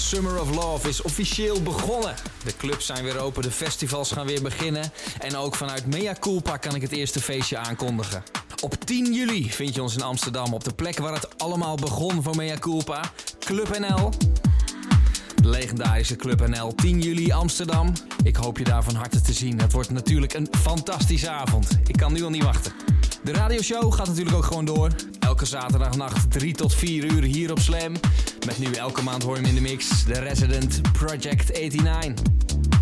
Summer of Love is officieel begonnen. De clubs zijn weer open, de festivals gaan weer beginnen. En ook vanuit Mea Culpa kan ik het eerste feestje aankondigen. Op 10 juli vind je ons in Amsterdam op de plek waar het allemaal begon voor Mea Culpa. Club NL. De legendarische Club NL, 10 juli Amsterdam. Ik hoop je daar van harte te zien. Het wordt natuurlijk een fantastische avond. Ik kan nu al niet wachten. De radioshow gaat natuurlijk ook gewoon door. Elke zaterdagnacht 3 tot 4 uur hier op Slam. Met nu elke maand hoor je hem in de mix. De Resident Project 89.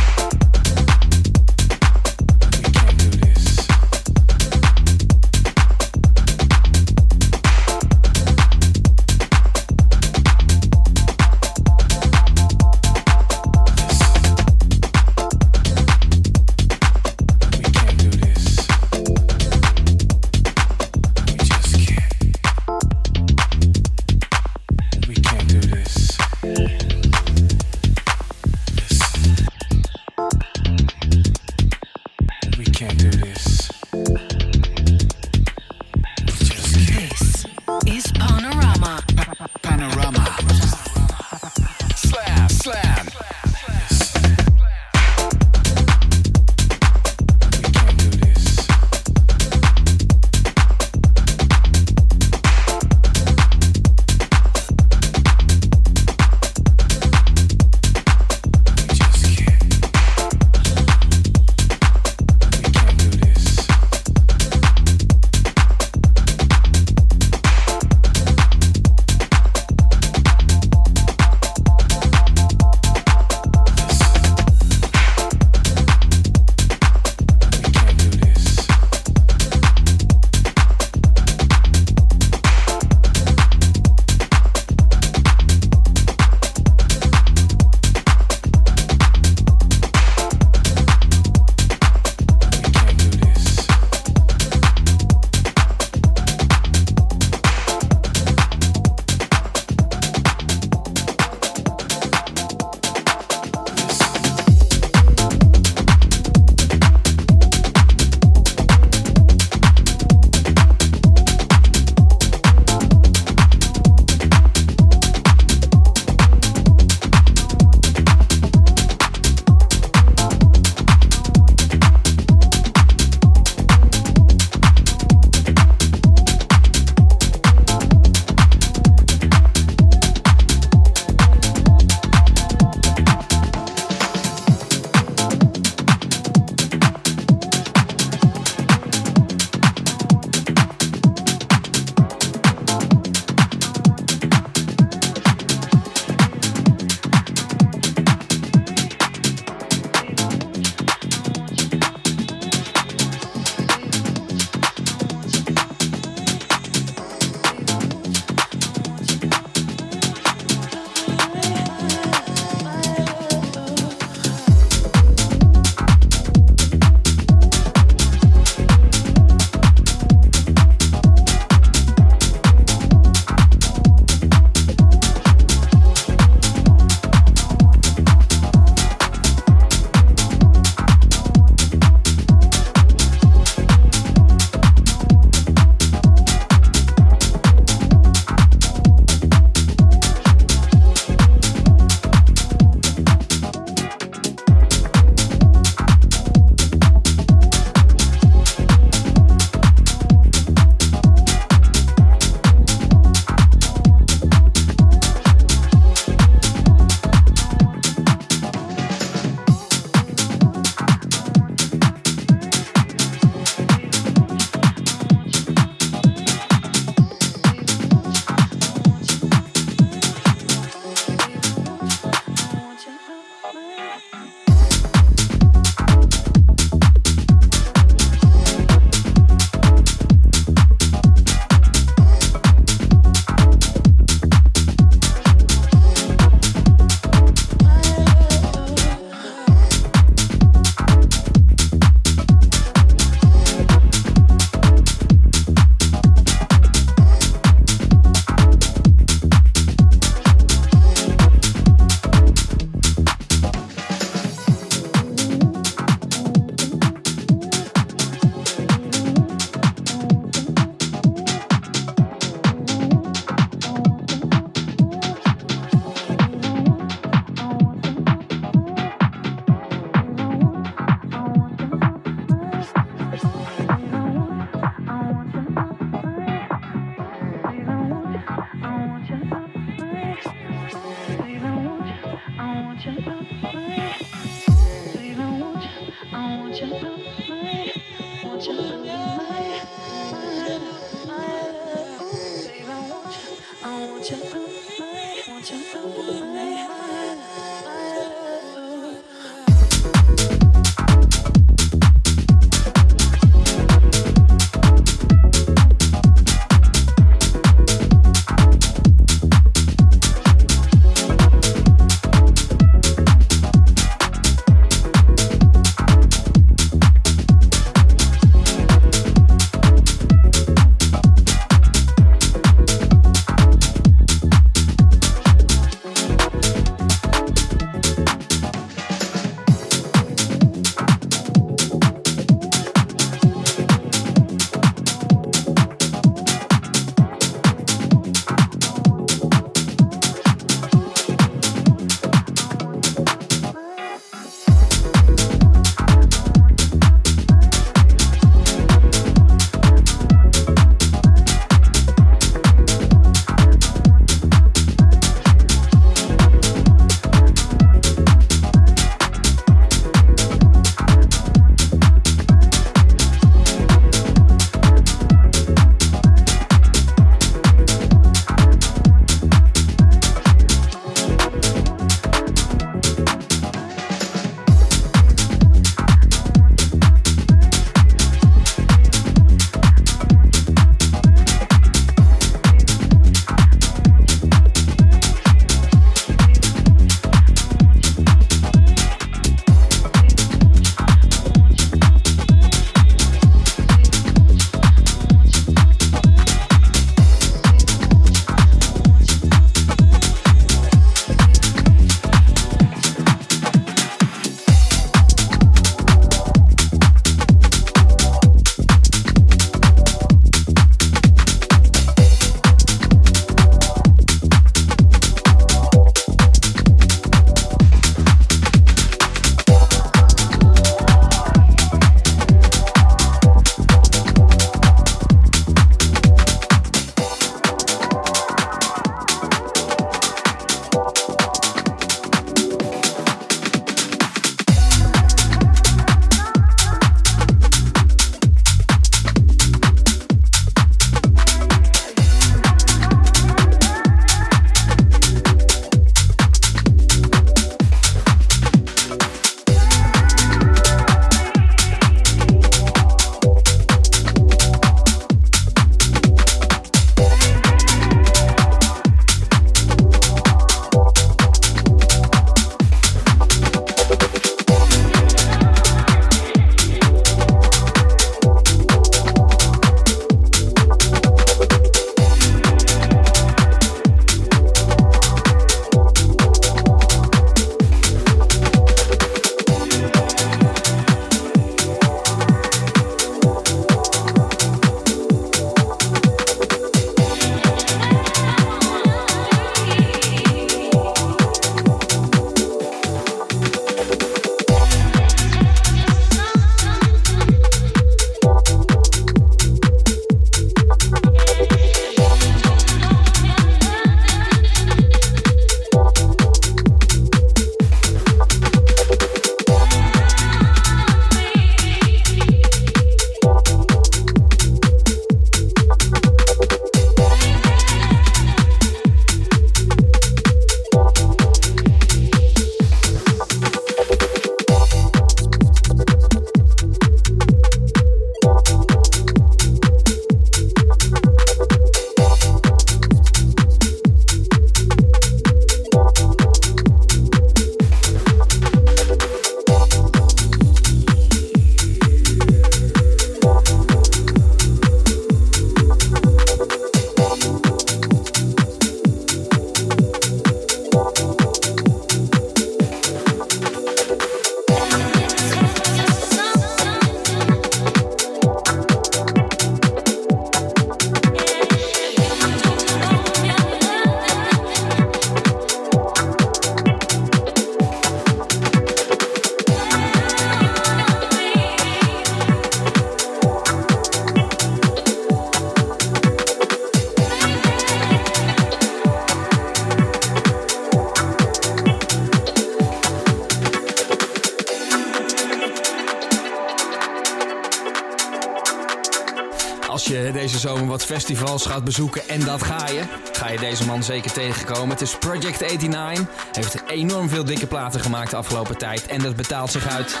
Festivals gaat bezoeken en dat ga je, ga je deze man zeker tegenkomen. Het is Project 89. Heeft enorm veel dikke platen gemaakt de afgelopen tijd en dat betaalt zich uit.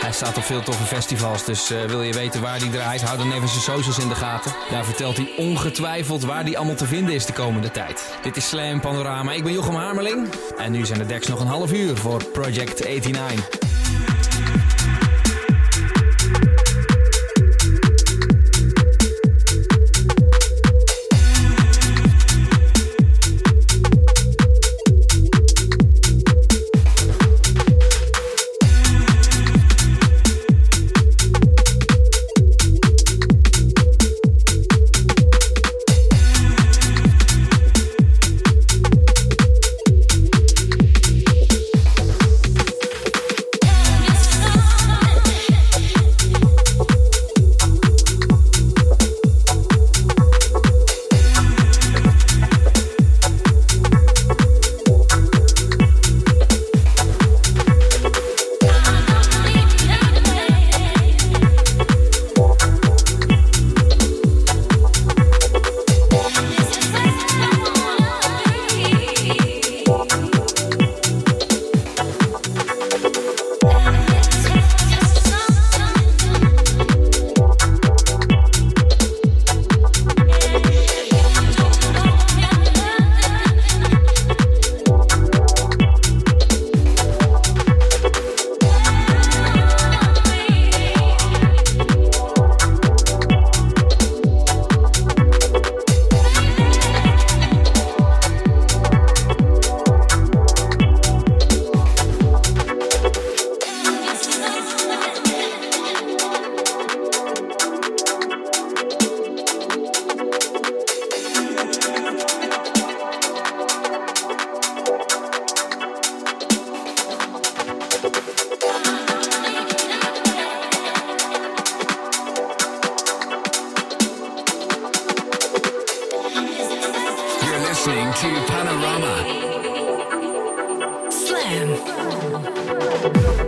Hij staat op veel toffe festivals, dus uh, wil je weten waar hij draait, hou dan even zijn socials in de gaten. Daar vertelt hij ongetwijfeld waar hij allemaal te vinden is de komende tijd. Dit is Slam Panorama, ik ben Jochem Hamerling. En nu zijn de decks nog een half uur voor Project 89. FM.